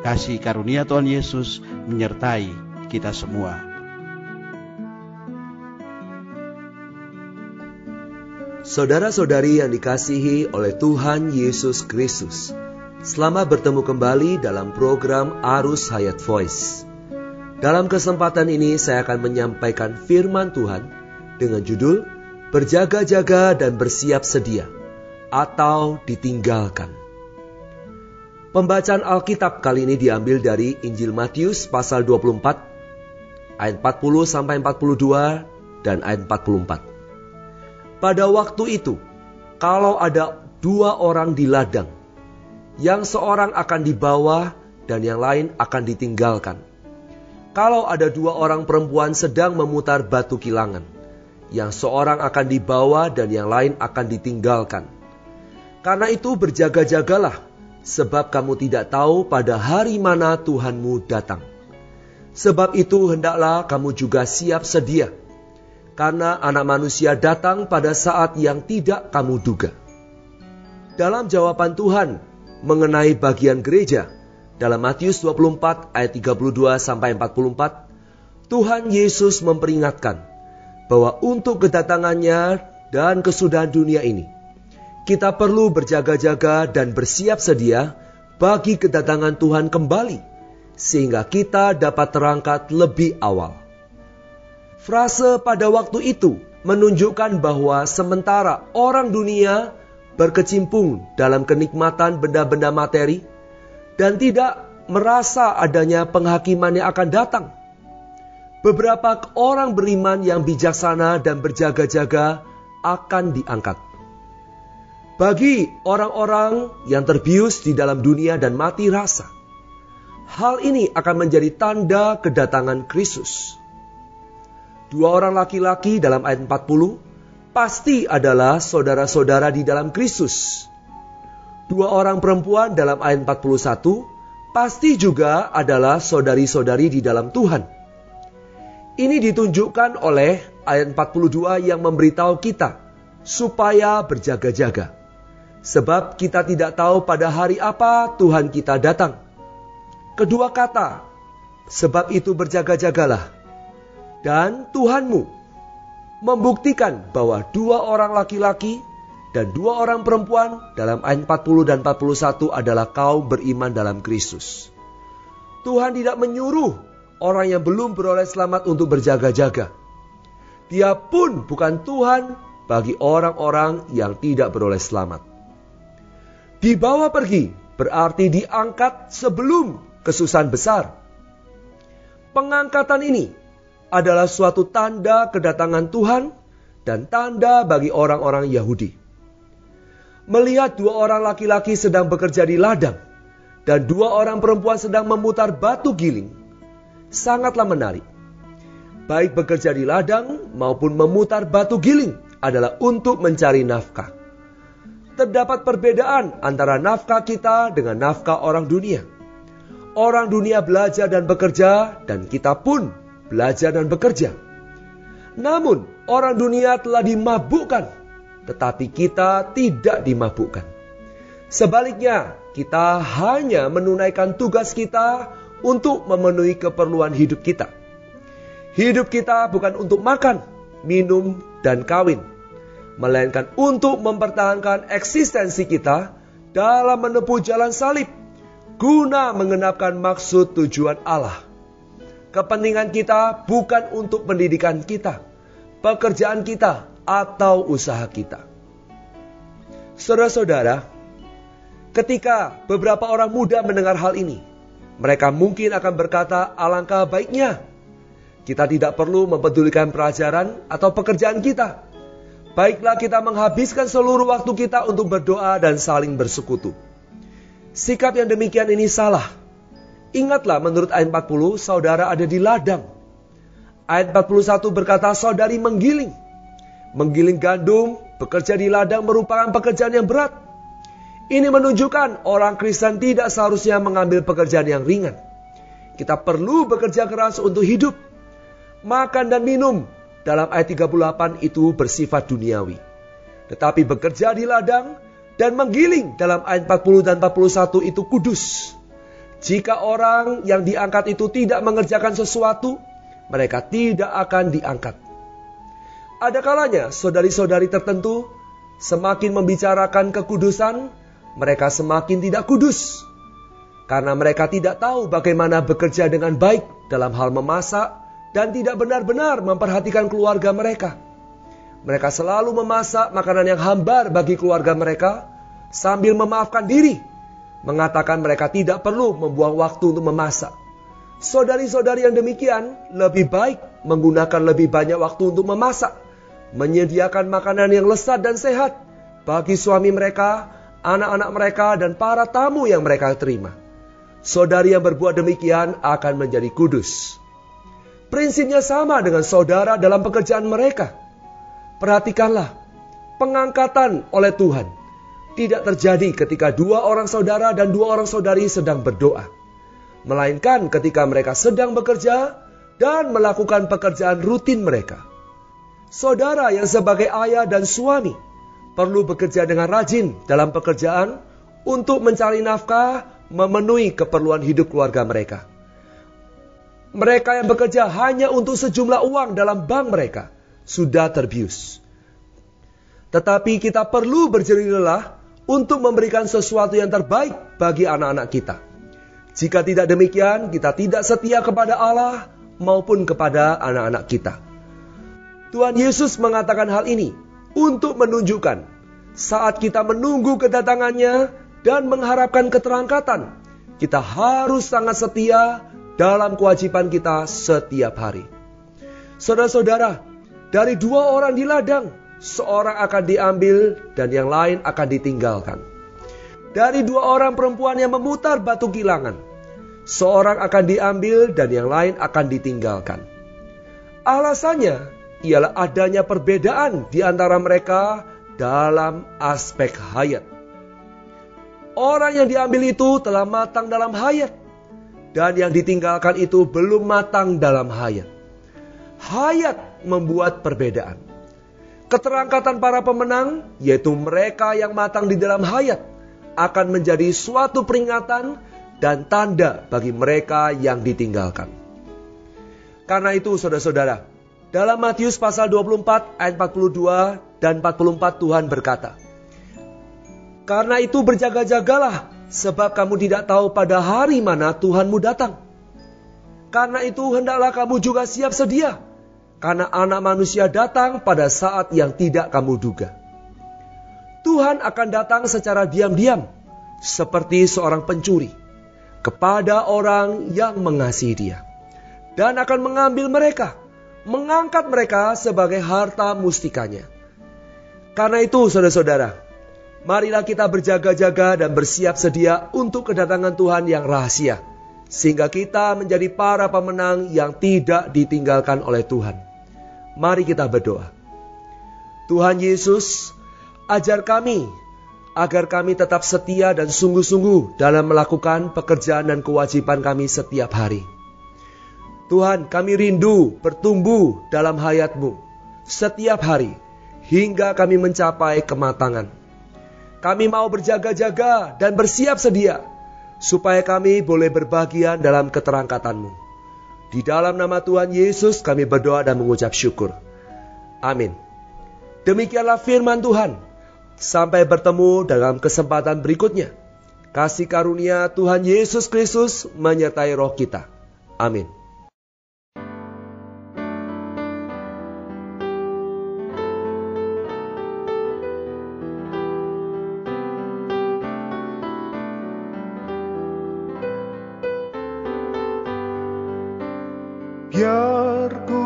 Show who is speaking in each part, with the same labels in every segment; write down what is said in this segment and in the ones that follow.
Speaker 1: Kasih karunia Tuhan Yesus menyertai kita semua.
Speaker 2: Saudara-saudari yang dikasihi oleh Tuhan Yesus Kristus, selamat bertemu kembali dalam program Arus Hayat Voice. Dalam kesempatan ini saya akan menyampaikan firman Tuhan dengan judul Berjaga-jaga dan bersiap sedia atau ditinggalkan. Pembacaan Alkitab kali ini diambil dari Injil Matius pasal 24 ayat 40 sampai 42 dan ayat 44. Pada waktu itu, kalau ada dua orang di ladang, yang seorang akan dibawa dan yang lain akan ditinggalkan. Kalau ada dua orang perempuan sedang memutar batu kilangan, yang seorang akan dibawa dan yang lain akan ditinggalkan. Karena itu berjaga-jagalah, sebab kamu tidak tahu pada hari mana Tuhanmu datang. Sebab itu hendaklah kamu juga siap sedia, karena anak manusia datang pada saat yang tidak kamu duga. Dalam jawaban Tuhan mengenai bagian gereja dalam Matius 24 ayat 32 sampai 44, Tuhan Yesus memperingatkan bahwa untuk kedatangannya dan kesudahan dunia ini, kita perlu berjaga-jaga dan bersiap sedia bagi kedatangan Tuhan kembali, sehingga kita dapat terangkat lebih awal. Frase pada waktu itu menunjukkan bahwa sementara orang dunia berkecimpung dalam kenikmatan benda-benda materi dan tidak merasa adanya penghakiman yang akan datang. Beberapa orang beriman yang bijaksana dan berjaga-jaga akan diangkat. Bagi orang-orang yang terbius di dalam dunia dan mati rasa, hal ini akan menjadi tanda kedatangan Kristus dua orang laki-laki dalam ayat 40 pasti adalah saudara-saudara di dalam Kristus. Dua orang perempuan dalam ayat 41 pasti juga adalah saudari-saudari di dalam Tuhan. Ini ditunjukkan oleh ayat 42 yang memberitahu kita supaya berjaga-jaga. Sebab kita tidak tahu pada hari apa Tuhan kita datang. Kedua kata, sebab itu berjaga-jagalah dan Tuhanmu membuktikan bahwa dua orang laki-laki dan dua orang perempuan dalam ayat 40 dan 41 adalah kaum beriman dalam Kristus. Tuhan tidak menyuruh orang yang belum beroleh selamat untuk berjaga-jaga. Dia pun bukan Tuhan bagi orang-orang yang tidak beroleh selamat. Dibawa pergi berarti diangkat sebelum kesusahan besar. Pengangkatan ini adalah suatu tanda kedatangan Tuhan dan tanda bagi orang-orang Yahudi. Melihat dua orang laki-laki sedang bekerja di ladang dan dua orang perempuan sedang memutar batu giling, sangatlah menarik. Baik bekerja di ladang maupun memutar batu giling adalah untuk mencari nafkah. Terdapat perbedaan antara nafkah kita dengan nafkah orang dunia. Orang dunia belajar dan bekerja, dan kita pun belajar dan bekerja. Namun, orang dunia telah dimabukkan, tetapi kita tidak dimabukkan. Sebaliknya, kita hanya menunaikan tugas kita untuk memenuhi keperluan hidup kita. Hidup kita bukan untuk makan, minum, dan kawin, melainkan untuk mempertahankan eksistensi kita dalam menempuh jalan salib, guna mengenapkan maksud tujuan Allah. Kepentingan kita bukan untuk pendidikan kita, pekerjaan kita, atau usaha kita. Saudara-saudara, ketika beberapa orang muda mendengar hal ini, mereka mungkin akan berkata, "Alangkah baiknya kita tidak perlu mempedulikan pelajaran atau pekerjaan kita. Baiklah, kita menghabiskan seluruh waktu kita untuk berdoa dan saling bersekutu." Sikap yang demikian ini salah Ingatlah menurut ayat 40, saudara ada di ladang. Ayat 41 berkata, saudari menggiling. Menggiling gandum, bekerja di ladang merupakan pekerjaan yang berat. Ini menunjukkan orang Kristen tidak seharusnya mengambil pekerjaan yang ringan. Kita perlu bekerja keras untuk hidup. Makan dan minum dalam ayat 38 itu bersifat duniawi. Tetapi bekerja di ladang dan menggiling dalam ayat 40 dan 41 itu kudus. Jika orang yang diangkat itu tidak mengerjakan sesuatu, mereka tidak akan diangkat. Ada kalanya saudari-saudari tertentu semakin membicarakan kekudusan, mereka semakin tidak kudus. Karena mereka tidak tahu bagaimana bekerja dengan baik dalam hal memasak dan tidak benar-benar memperhatikan keluarga mereka. Mereka selalu memasak makanan yang hambar bagi keluarga mereka sambil memaafkan diri mengatakan mereka tidak perlu membuang waktu untuk memasak. Saudari-saudari yang demikian lebih baik menggunakan lebih banyak waktu untuk memasak, menyediakan makanan yang lezat dan sehat bagi suami mereka, anak-anak mereka, dan para tamu yang mereka terima. Saudari yang berbuat demikian akan menjadi kudus. Prinsipnya sama dengan saudara dalam pekerjaan mereka. Perhatikanlah, pengangkatan oleh Tuhan tidak terjadi ketika dua orang saudara dan dua orang saudari sedang berdoa, melainkan ketika mereka sedang bekerja dan melakukan pekerjaan rutin mereka. Saudara yang sebagai ayah dan suami perlu bekerja dengan rajin dalam pekerjaan untuk mencari nafkah, memenuhi keperluan hidup keluarga mereka. Mereka yang bekerja hanya untuk sejumlah uang dalam bank mereka sudah terbius. Tetapi kita perlu berjerih lelah untuk memberikan sesuatu yang terbaik bagi anak-anak kita. Jika tidak demikian, kita tidak setia kepada Allah maupun kepada anak-anak kita. Tuhan Yesus mengatakan hal ini untuk menunjukkan saat kita menunggu kedatangannya dan mengharapkan keterangkatan, kita harus sangat setia dalam kewajiban kita setiap hari. Saudara-saudara, dari dua orang di ladang, seorang akan diambil dan yang lain akan ditinggalkan. Dari dua orang perempuan yang memutar batu kilangan, seorang akan diambil dan yang lain akan ditinggalkan. Alasannya ialah adanya perbedaan di antara mereka dalam aspek hayat. Orang yang diambil itu telah matang dalam hayat, dan yang ditinggalkan itu belum matang dalam hayat. Hayat membuat perbedaan. Keterangkatan para pemenang, yaitu mereka yang matang di dalam hayat, akan menjadi suatu peringatan dan tanda bagi mereka yang ditinggalkan. Karena itu saudara-saudara, dalam Matius pasal 24 ayat 42 dan 44 Tuhan berkata, Karena itu berjaga-jagalah, sebab kamu tidak tahu pada hari mana Tuhanmu datang. Karena itu hendaklah kamu juga siap sedia, karena anak manusia datang pada saat yang tidak kamu duga. Tuhan akan datang secara diam-diam, seperti seorang pencuri, kepada orang yang mengasihi dia. Dan akan mengambil mereka, mengangkat mereka sebagai harta mustikanya. Karena itu saudara-saudara, marilah kita berjaga-jaga dan bersiap sedia untuk kedatangan Tuhan yang rahasia. Sehingga kita menjadi para pemenang yang tidak ditinggalkan oleh Tuhan. Mari kita berdoa. Tuhan Yesus, ajar kami agar kami tetap setia dan sungguh-sungguh dalam melakukan pekerjaan dan kewajiban kami setiap hari. Tuhan, kami rindu bertumbuh dalam hayatmu setiap hari hingga kami mencapai kematangan. Kami mau berjaga-jaga dan bersiap sedia supaya kami boleh berbagian dalam keterangkatanmu. Di dalam nama Tuhan Yesus kami berdoa dan mengucap syukur. Amin. Demikianlah firman Tuhan. Sampai bertemu dalam kesempatan berikutnya. Kasih karunia Tuhan Yesus Kristus menyertai roh kita. Amin.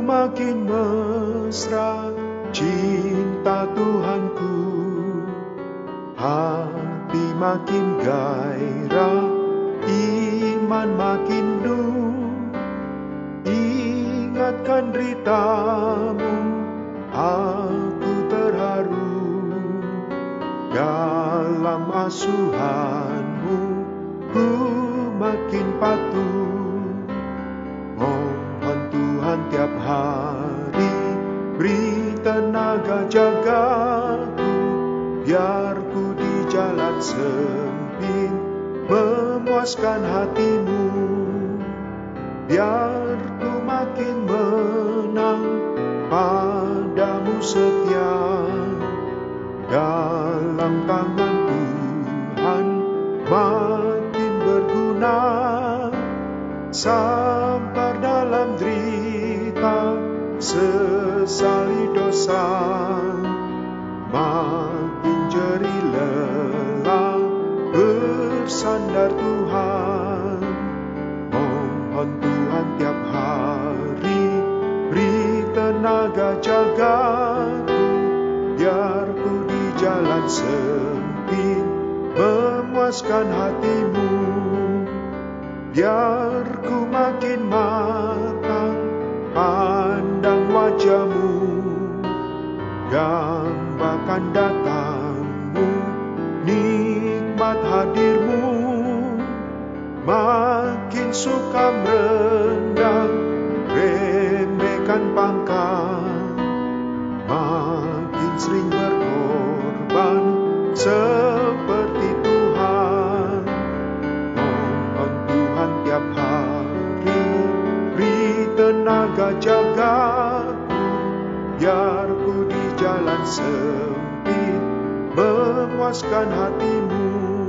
Speaker 3: Makin mesra cinta Tuhanku. Hati makin gairah iman makin dulu Ingatkan deritamu Aku terharu. Dalam asuhanmu Ku makin patuh hari Beri tenaga jagaku. Biar ku di jalan sempit Memuaskan hatimu. Biar ku makin menang Padamu setia. Dalam tangan Tuhan Makin berguna. Sabar Sesali dosa Makin jeri lelah Bersandar Tuhan. Mohon Tuhan tiap hari Beri tenaga jagaku Biar ku di jalan sempit Memuaskan hatimu. Biar ku makin matang Seperti Tuhan. Mohon Tuhan tiap hari Beri tenaga jagaku Biar ku di jalan sempit Memuaskan hatimu